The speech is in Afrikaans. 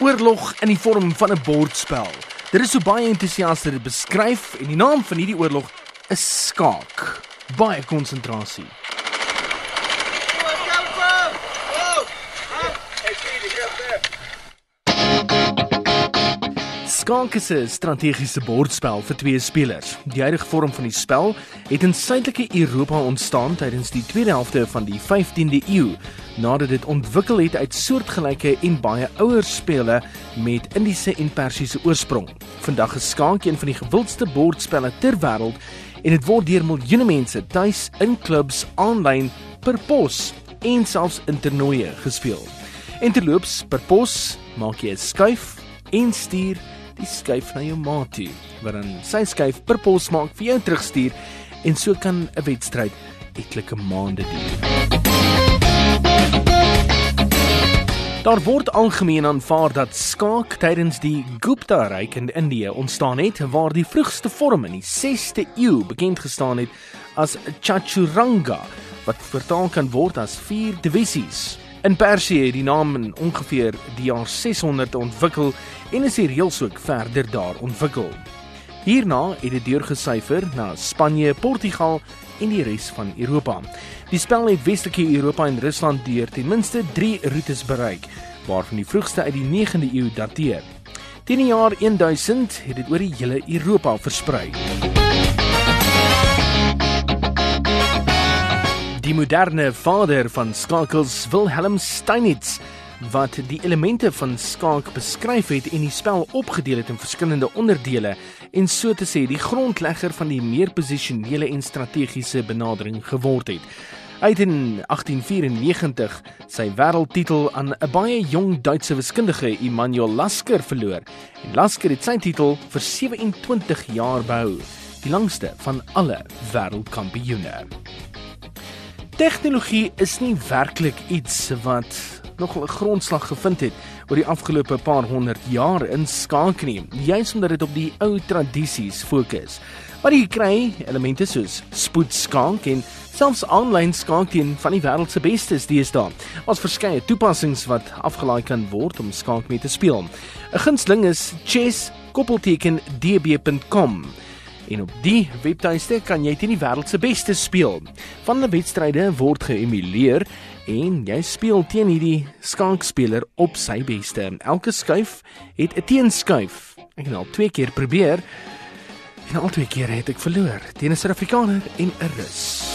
Oorlog in die vorm van 'n bordspel. Dit is so baie entoesiaste dit beskryf en die naam van hierdie oorlog is skaak. Baie konsentrasie. Skaak is 'n strategiese bordspel vir twee spelers. Die huidige vorm van die spel het in suidelike Europa ontstaan tydens die tweede helfte van die 15de eeu, nadat dit ontwikkel het uit soortgelyke en baie ouer spele met Indiese en Persiese oorsprong. Vandag is skaak een van die gewildste bordspelle ter wêreld en dit word deur miljoene mense tuis in klubs, aanlyn, per pos en selfs in toernooie gespeel. En terloops, per pos maak jy 'n skuif en stuur die skuif na jou maat toe, wat dan sy skuif per pos maak vir jou terugstuur en so kan 'n wedstryd etlike maande duur. Daar word algemeen aanvaar dat skaak tydens die Gupta-ryk in Indië ontstaan het waar die vroegste vorm in die 6ste eeu bekend gestaan het as Chaturanga wat vertaal kan word as vier divisies. In Persië het die naam in ongeveer die jaar 600 ontwikkel en is die reëls ook verder daar ontwikkel. Hierna het dit deurgesyfer na Spanje, Portugal en die res van Europa. Die spel het Westelike Europa en Rusland deur ten minste 3 roetes bereik, waarvan die vroegste uit die 9de eeu dateer. Teen die jaar 1000 het dit oor die hele Europa versprei. Moderne vader van skakels, Wilhelm Steinitz, wat die elemente van skaak beskryf het en die spel opgedeel het in verskillende onderdele en so te sê die grondlegger van die meer posisionele en strategiese benadering geword het. Hy het in 1894 sy wêreldtitel aan 'n baie jong Duitse wiskundige, Immanuel Lasker, verloor. En Lasker het sy titel vir 27 jaar behou, die langste van alle wêreldkampioene. Tegnologie is nie werklik iets wat nog 'n grondslag gevind het oor die afgelope paar honderd jaar in skaak nie, juis omdat dit op die ou tradisies fokus. Maar jy kry elemente soos spoedskaak en selfs aanlyn skaak teen van die wêreld se bestes deesdae. Ons verskeie toepassings wat afgelaai kan word om skaak mee te speel. 'n Gunsteling is chess.db.com. En op die webtuiste kan jy teen die wêreld se beste speel. Van die wedstryde word geëmuleer en jy speel teen hierdie skaakspeler op sy beste. Elke skuif het 'n teenskuif. Ek het al twee keer probeer. En al twee keer het ek verloor teen 'n Suid-Afrikaner en 'n Rus.